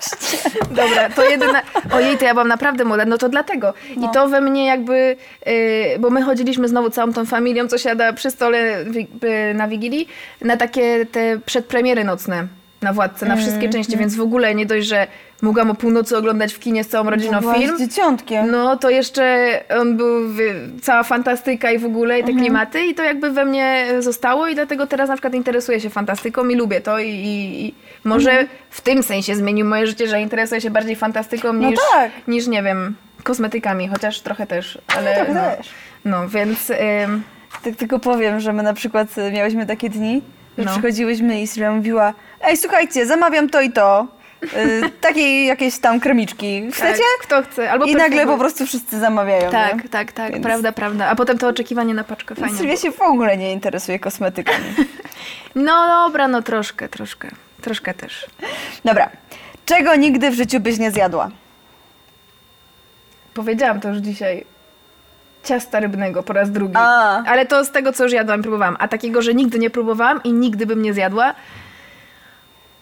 <laughs> Dobra, to jedyna. Ojej, to ja byłam naprawdę młoda, no to dlatego. I to we mnie jakby. Yy, bo my chodziliśmy znowu całą tą familią, co siada przy stole y, na Wigilii, na takie te przedpremiery nocne na władce, na wszystkie części, więc w ogóle nie dość, że mogłam o północy oglądać w kinie z całą rodziną Byłaś film. dzieciątkiem. No to jeszcze on był cała fantastyka i w ogóle i te klimaty i to jakby we mnie zostało i dlatego teraz na przykład interesuję się fantastyką i lubię to i, i, i może w tym sensie zmienił moje życie, że interesuję się bardziej fantastyką No niż, tak. niż nie wiem, kosmetykami, chociaż trochę też, ale trochę no, też. no więc ym, Tak tylko powiem, że my na przykład y, miałyśmy takie dni, że No. przychodziłyśmy i Sylwia mówiła Ej, słuchajcie, zamawiam to i to. Y, takiej jakieś tam kremiczki. Chcecie? tak, kto chce, albo I nagle po prostu wszyscy zamawiają. tak, nie? tak, tak, Więc- prawda, prawda, a potem to oczekiwanie na paczkę, fajnie Sylwia się w ogóle nie interesuje kosmetykami. <laughs> No dobra, no troszkę, troszkę, troszkę też. Dobra. Czego nigdy w życiu byś nie zjadła? Powiedziałam to już dzisiaj. Ciasta rybnego po raz drugi. A. Ale to z tego, co już jadłam, próbowałam. A takiego, że nigdy nie próbowałam i nigdy bym nie zjadła.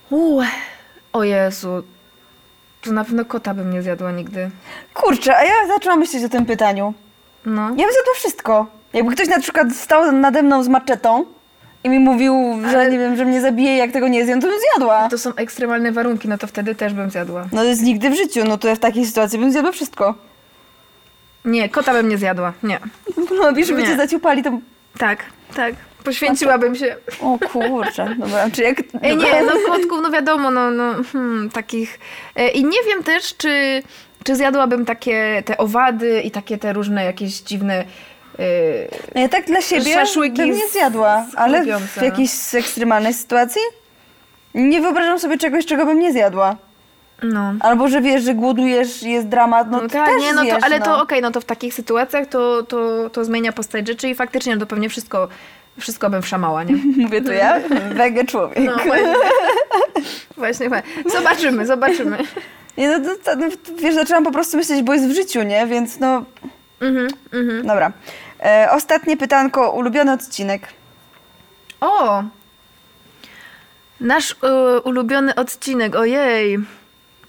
Uuu, o Jezu. To na pewno kota bym nie zjadła nigdy. Kurczę, a ja zaczęłam myśleć o tym pytaniu. No. Ja bym zjadła wszystko. Jakby ktoś na przykład stał nade mną z maczetą i mi mówił, że Ale- nie wiem, że mnie zabije, jak tego nie zjem, to bym zjadła. To są ekstremalne warunki, no to wtedy też bym zjadła. No to jest nigdy w życiu, no to ja w takiej sytuacji bym zjadła wszystko. Nie, kota bym nie zjadła. Nie. No wiesz, żeby Nie. cię zaciupali, to... Tak, tak. Poświęciłabym się. O kurczę, dobra, czy jak... Ej, nie, no kotków, no wiadomo, no, no hmm, takich. E, I nie wiem też, czy, czy zjadłabym takie te owady i takie te różne jakieś dziwne. No ja tak dla siebie bym nie z- zjadła, ale w no. jakiejś ekstremalnej sytuacji nie wyobrażam sobie czegoś, czego bym nie zjadła. no. Albo, że wiesz, że głodujesz, jest dramat, no, No to tak, też nie, no zjesz, to, ale no. to okej, no to w takich sytuacjach to, to, to zmienia postać rzeczy i faktycznie no to pewnie wszystko, wszystko bym wszamała, nie? <laughs> Mówię to ja, wege człowiek. No właśnie. właśnie, właśnie. Zobaczymy, zobaczymy. Nie, no, to, to, no, wiesz, zaczęłam po prostu myśleć, bo jest w życiu, nie? Więc no, Mhm, mhm. dobra. E, ostatnie pytanko, ulubiony odcinek. O! Nasz e, ulubiony odcinek, ojej.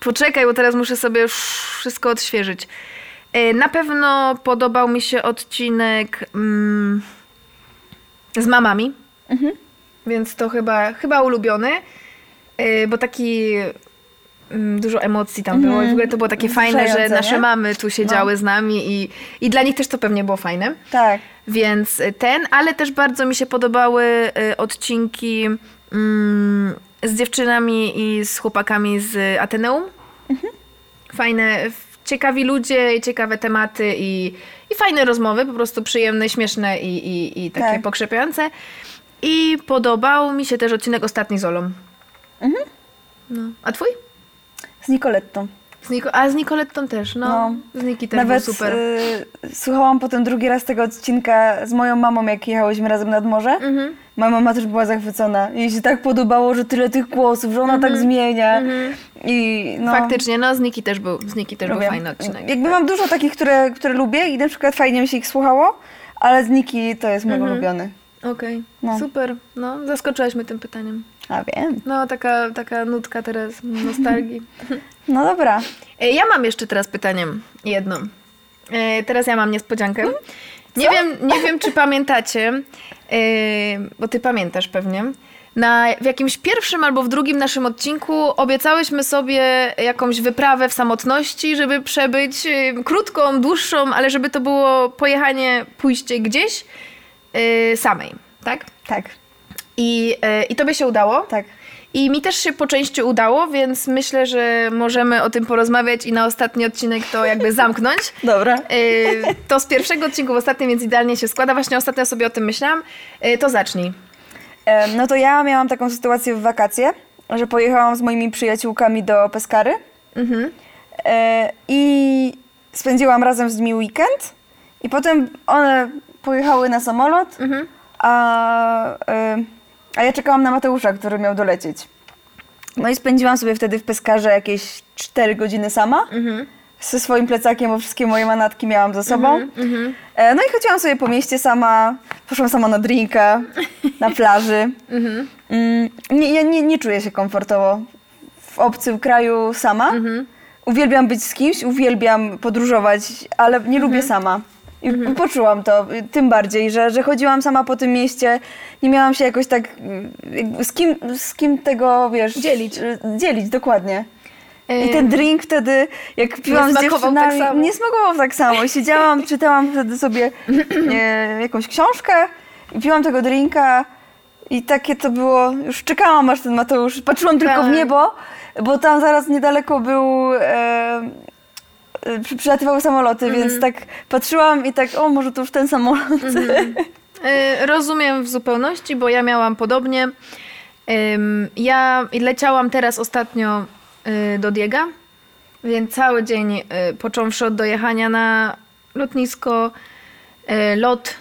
Poczekaj, bo teraz muszę sobie już wszystko odświeżyć. E, na pewno podobał mi się odcinek mm, z mamami. Więc to chyba, chyba ulubiony. Bo taki mm, dużo emocji tam było i w ogóle to było takie fajne, że nasze nie? mamy tu siedziały z nami i, i dla nich też to pewnie było fajne. Tak. Więc ten, ale też bardzo mi się podobały y, odcinki mm, z dziewczynami i z chłopakami z Ateneum. Fajne, f- ciekawi ludzie i ciekawe tematy i, i fajne rozmowy, po prostu przyjemne, śmieszne i, i, i takie Tak. pokrzepiające. I podobał mi się też odcinek ostatni z Olą. No. A twój? Z Nicolettą. Z Niko- a z Nicolettą też, no. No. Z Niki też Nawet był super. y, słuchałam potem drugi raz tego odcinka z moją mamą, jak jechałyśmy razem nad morze. Mhm. Moja mama też była zachwycona. Jej się tak podobało, że tyle tych głosów, że ona tak zmienia. I no, Faktycznie, no z Niki też był, z Niki też lubię. był fajny odcinek. Jakby mam dużo takich, które, które lubię i na przykład fajnie mi się ich słuchało, ale z Niki to jest mego ulubiony. Okej, No. super. No, zaskoczyłaś mnie tym pytaniem. A wiem. No, taka, taka nutka teraz nostalgii. <laughs> No dobra. E, Ja mam jeszcze teraz pytanie, jedno. E, Teraz ja mam niespodziankę. Nie wiem, nie wiem, czy pamiętacie, e, bo ty pamiętasz pewnie. Na, w jakimś pierwszym albo w drugim naszym odcinku obiecałyśmy sobie jakąś wyprawę w samotności, żeby przebyć e, krótką, dłuższą, ale żeby to było pojechanie, pójście gdzieś e, samej, tak? Tak, I, e, I to by się udało. tak. I mi też się po części udało, więc myślę, że możemy o tym porozmawiać i na ostatni odcinek to jakby zamknąć. <laughs> Dobra. Yy, To z pierwszego odcinku w ostatnim, więc idealnie się składa. Właśnie ostatnio sobie o tym myślałam. Yy, To zacznij. No to ja miałam taką sytuację w wakacje, że pojechałam z moimi przyjaciółkami do Peskary e, i spędziłam razem z nimi weekend i potem one pojechały na samolot, a, e, a ja czekałam na Mateusza, który miał dolecieć. No i spędziłam sobie wtedy w Peskarze jakieś 4 godziny sama. Ze swoim plecakiem, bo wszystkie moje manatki miałam ze sobą. E, No i chodziłam sobie po mieście sama, poszłam sama na drinka, na <laughs> plaży. Mm, Nie, ja nie, nie czuję się komfortowo w obcym kraju sama. Uwielbiam być z kimś, uwielbiam podróżować, ale nie lubię sama. I poczułam to, tym bardziej, że, że chodziłam sama po tym mieście, nie miałam się jakoś tak z kim, z kim tego, wiesz... Dzielić. y, Dzielić, dokładnie. I ten drink wtedy, jak piłam z smakował dziewczynami, tak nie smakował tak samo. Siedziałam, <laughs> czytałam wtedy sobie e, jakąś książkę i piłam tego drinka i takie to było, już czekałam aż ten Mateusz, patrzyłam tylko w Tak. niebo, bo tam zaraz niedaleko był, e, przylatywały samoloty, Mhm. więc tak patrzyłam i tak, o może to już ten samolot. yy, Rozumiem w zupełności, bo ja miałam podobnie. Ym, Ja leciałam teraz ostatnio yy, do Diega, więc cały dzień, począwszy od dojechania na lotnisko, lot,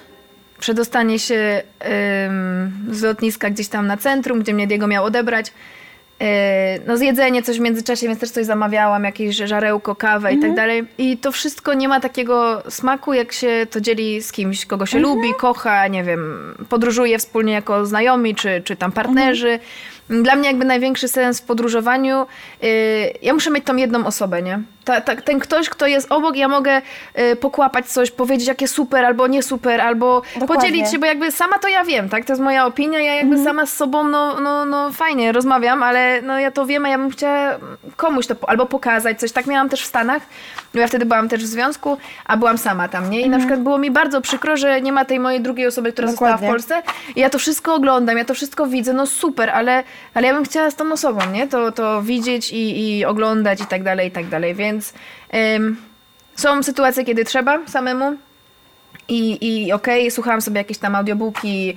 przedostanie się z lotniska gdzieś tam na centrum, gdzie mnie Diego miał odebrać. Yy, No zjedzenie coś w międzyczasie, więc też coś zamawiałam, jakieś żarełko, kawę i tak dalej. I to wszystko nie ma takiego smaku, jak się to dzieli z kimś, kogo się lubi, kocha, nie wiem, podróżuje wspólnie jako znajomi, czy, czy tam partnerzy. Dla mnie jakby największy sens w podróżowaniu, yy, ja muszę mieć tą jedną osobę, nie? Ta, ta, ten ktoś, kto jest obok, ja mogę yy, pokłapać coś, powiedzieć jakie super, albo nie super, albo Dokładnie. podzielić się, bo jakby sama to ja wiem, tak? To jest moja opinia, ja jakby sama z sobą, no, no, no fajnie rozmawiam, ale no ja to wiem, a ja bym chciała komuś to po- albo pokazać coś. Tak miałam też w Stanach, bo ja wtedy byłam też w związku, a byłam sama tam, nie? I na przykład było mi bardzo przykro, że nie ma tej mojej drugiej osoby, która została w Dokładnie. Polsce. I ja to wszystko oglądam, ja to wszystko widzę, no super, ale, ale ja bym chciała z tą osobą, nie? To, to widzieć i, i oglądać i tak dalej, i tak dalej, więc ym, są sytuacje, kiedy trzeba samemu, i, i okej, słuchałam sobie jakieś tam audiobooki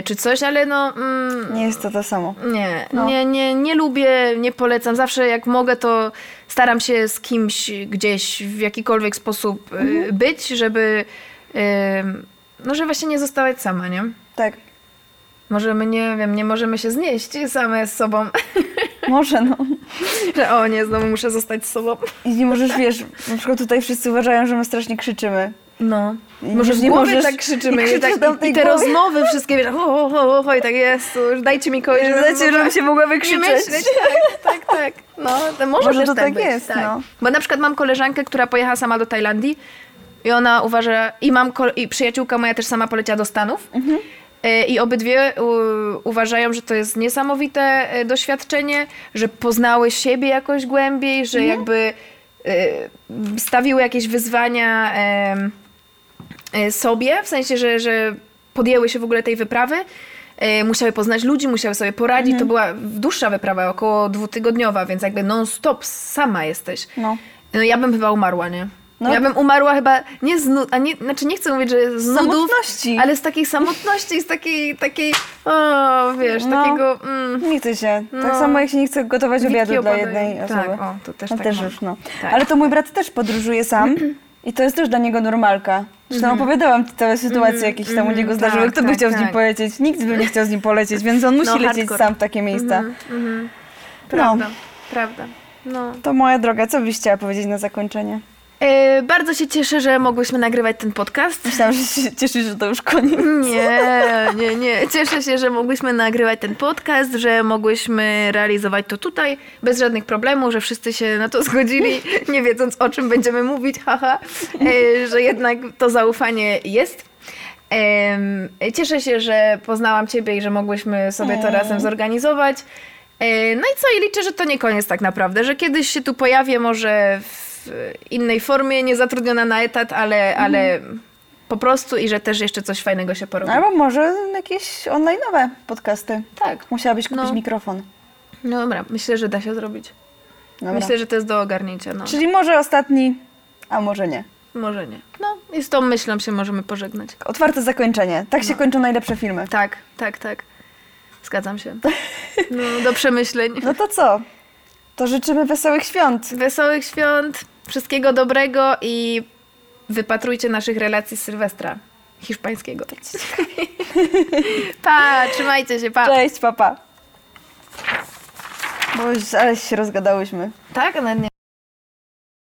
y, czy coś, ale no mm, Nie jest to to samo. nie, No. nie, nie, nie lubię, nie polecam. Zawsze jak mogę, to staram się z kimś gdzieś w jakikolwiek sposób y, być, żeby y, no, żeby właśnie nie zostawać sama, nie? Tak, Możemy, nie wiem, nie możemy się znieść same z sobą, <laughs> może no. że o nie, znowu muszę zostać z sobą. I nie możesz, wiesz, na przykład tutaj wszyscy uważają, że my strasznie krzyczymy. No. I Może w nie możesz- tak krzyczymy i i, tak, tej i te głowie. rozmowy wszystkie, wiesz, ho, ho, ho, ho, i tak jest, już dajcie mi kogoś, żebym mogła- żebym się mogła nie wykrzyczeć. myśleć. Tak, tak, tak. No, to może, Może to tak tak być, jest, no. Bo na przykład mam koleżankę, która pojechała sama do Tajlandii i ona uważa, i mam i przyjaciółka moja też sama poleciała do Stanów. Mhm. E, I obydwie u, uważają, że to jest niesamowite e, doświadczenie, że poznały siebie jakoś głębiej, że Mhm. jakby e, stawiły jakieś wyzwania e, sobie, w sensie, że, że podjęły się w ogóle tej wyprawy. E, Musiały poznać ludzi, musiały sobie poradzić. Mhm. To była dłuższa wyprawa, około dwutygodniowa, więc jakby non-stop sama jesteś. No. No ja bym chyba umarła, nie? No. Ja bym umarła chyba nie z nud, a nie, znaczy nie chcę mówić, że z nudów, samotności. ale z takiej samotności, z takiej, takiej, o, wiesz, No. takiego, mm, Nie chce się. Tak No. samo jak się nie chce gotować Witki obiadu dla jednej osoby. Tak, o, to też no tak też już, no. Tak. Ale to mój brat też podróżuje sam i to jest też dla niego normalka. Zresztą opowiadałam ci całe sytuacje, jakieś się tam u niego mhm, zdarzyły. tak, Kto by tak, chciał z nim tak. polecieć? Nikt by nie chciał z nim polecieć, więc on musi No, lecieć hardcore. sam w takie miejsca. mhm. No, prawda, prawda. No. to moja droga, co byś chciała powiedzieć na zakończenie? E, bardzo się cieszę, że mogłyśmy nagrywać ten podcast. Myślałam, że się cieszysz, że to już koniec. Nie, nie, nie. Cieszę się, że mogłyśmy nagrywać ten podcast, że mogłyśmy realizować to tutaj bez żadnych problemów, że wszyscy się na to zgodzili, nie wiedząc o czym będziemy mówić, haha, e, że jednak to zaufanie jest. Cieszę się, że poznałam Ciebie i że mogłyśmy sobie to razem zorganizować. E, No i co, i liczę, że to nie koniec tak naprawdę, że kiedyś się tu pojawię może w innej formie, nie zatrudniona na etat, ale, ale po prostu i że też jeszcze coś fajnego się porobi. Albo może jakieś online'owe podcasty. Tak. Musiałabyś kupić No. mikrofon. No dobra, myślę, że da się zrobić. Dobra. Myślę, że to jest do ogarnięcia. No. Czyli może ostatni, a może nie. Może nie. No i z tą myślą się możemy pożegnać. Otwarte zakończenie. Tak się kończą najlepsze filmy. Tak, tak, tak. Zgadzam się. <laughs> No, do przemyśleń. No to co? To życzymy wesołych świąt. Wesołych świąt, wszystkiego dobrego i wypatrujcie naszych relacji z Sylwestra hiszpańskiego. <laughs> pa, trzymajcie się, pa. Cześć, papa. Bo już, ale się rozgadałyśmy. Tak, nawet nie